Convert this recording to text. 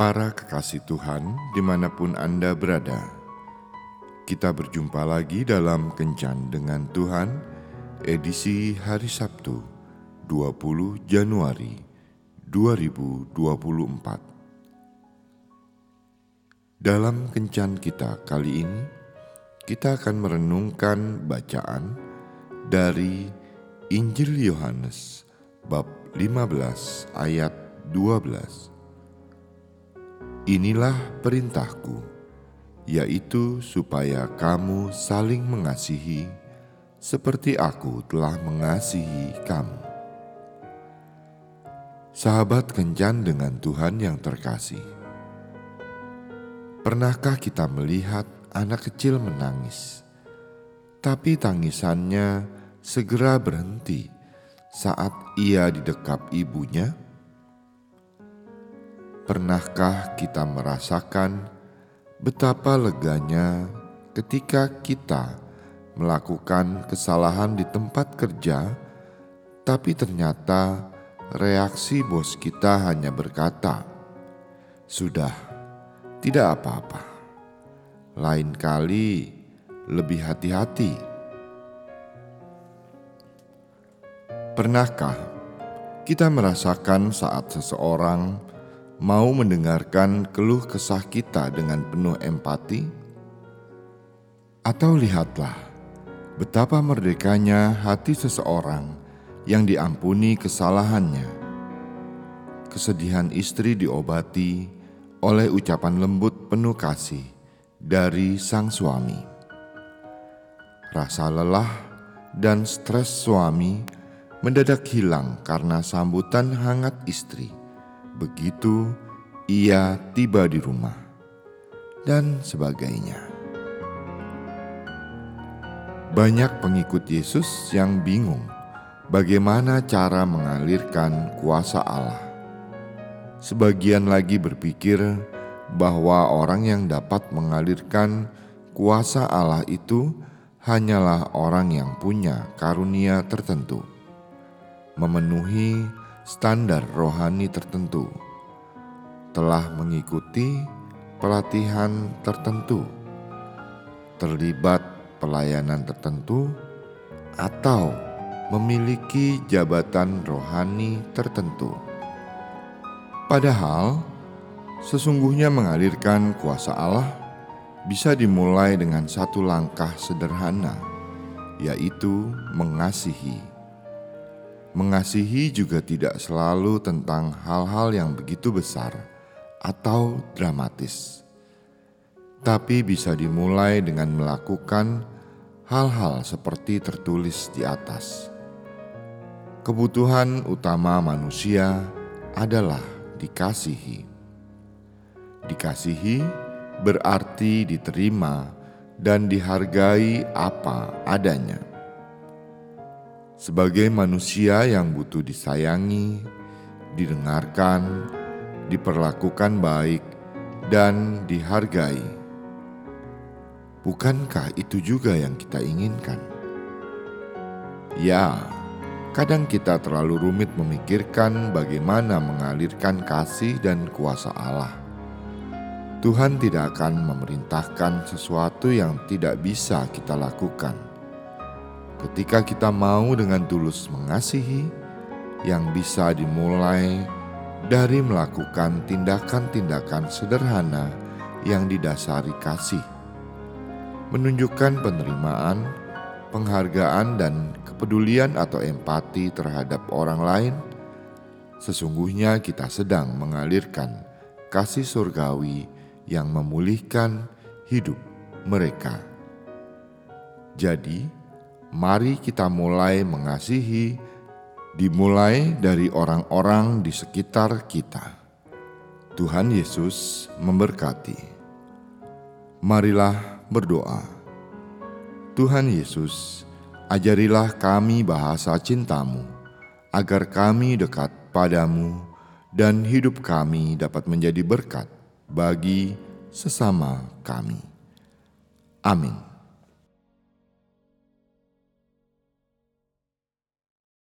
Para kekasih Tuhan, di mana pun Anda berada, kita berjumpa lagi dalam Kencan dengan Tuhan, edisi hari Sabtu, 20 Januari 2024. Dalam Kencan kita kali ini, kita akan merenungkan bacaan dari Injil Yohanes bab 15 ayat 12. Inilah perintahku, yaitu supaya kamu saling mengasihi seperti aku telah mengasihi kamu. Sahabat kencan dengan Tuhan yang terkasih. Pernahkah kita melihat anak kecil menangis, tapi tangisannya segera berhenti saat ia didekap ibunya? Pernahkah kita merasakan betapa leganya ketika kita melakukan kesalahan di tempat kerja, tapi ternyata reaksi bos kita hanya berkata, "Sudah, tidak apa-apa. Lain kali lebih hati-hati." Pernahkah kita merasakan saat seseorang mau mendengarkan keluh kesah kita dengan penuh empati? Atau lihatlah betapa merdekanya hati seseorang yang diampuni kesalahannya. Kesedihan istri diobati oleh ucapan lembut penuh kasih dari sang suami. Rasa lelah dan stres suami mendadak hilang karena sambutan hangat istri begitu ia tiba di rumah, dan sebagainya. Banyak pengikut Yesus yang bingung bagaimana cara mengalirkan kuasa Allah. Sebagian lagi berpikir bahwa orang yang dapat mengalirkan kuasa Allah itu hanyalah orang yang punya karunia tertentu, memenuhi standar rohani tertentu, telah mengikuti pelatihan tertentu, terlibat pelayanan tertentu, atau memiliki jabatan rohani tertentu. Padahal, sesungguhnya mengalirkan kuasa Allah bisa dimulai dengan satu langkah sederhana, yaitu mengasihi. Mengasihi juga tidak selalu tentang hal-hal yang begitu besar atau dramatis, tapi bisa dimulai dengan melakukan hal-hal seperti tertulis di atas. Kebutuhan utama manusia adalah dikasihi. Dikasihi berarti diterima dan dihargai apa adanya sebagai manusia yang butuh disayangi, didengarkan, diperlakukan baik, dan dihargai. Bukankah itu juga yang kita inginkan? Ya, kadang kita terlalu rumit memikirkan bagaimana mengalirkan kasih dan kuasa Allah. Tuhan tidak akan memerintahkan sesuatu yang tidak bisa kita lakukan ketika kita mau dengan tulus mengasihi, yang bisa dimulai dari melakukan tindakan-tindakan sederhana yang didasari kasih, menunjukkan penerimaan, penghargaan, dan kepedulian atau empati terhadap orang lain. Sesungguhnya kita sedang mengalirkan kasih surgawi yang memulihkan hidup mereka. Jadi, mari kita mulai mengasihi, dimulai dari orang-orang di sekitar kita. Tuhan Yesus memberkati. Marilah berdoa. Tuhan Yesus, ajarilah kami bahasa cintamu, agar kami dekat padamu dan hidup kami dapat menjadi berkat bagi sesama kami. Amin.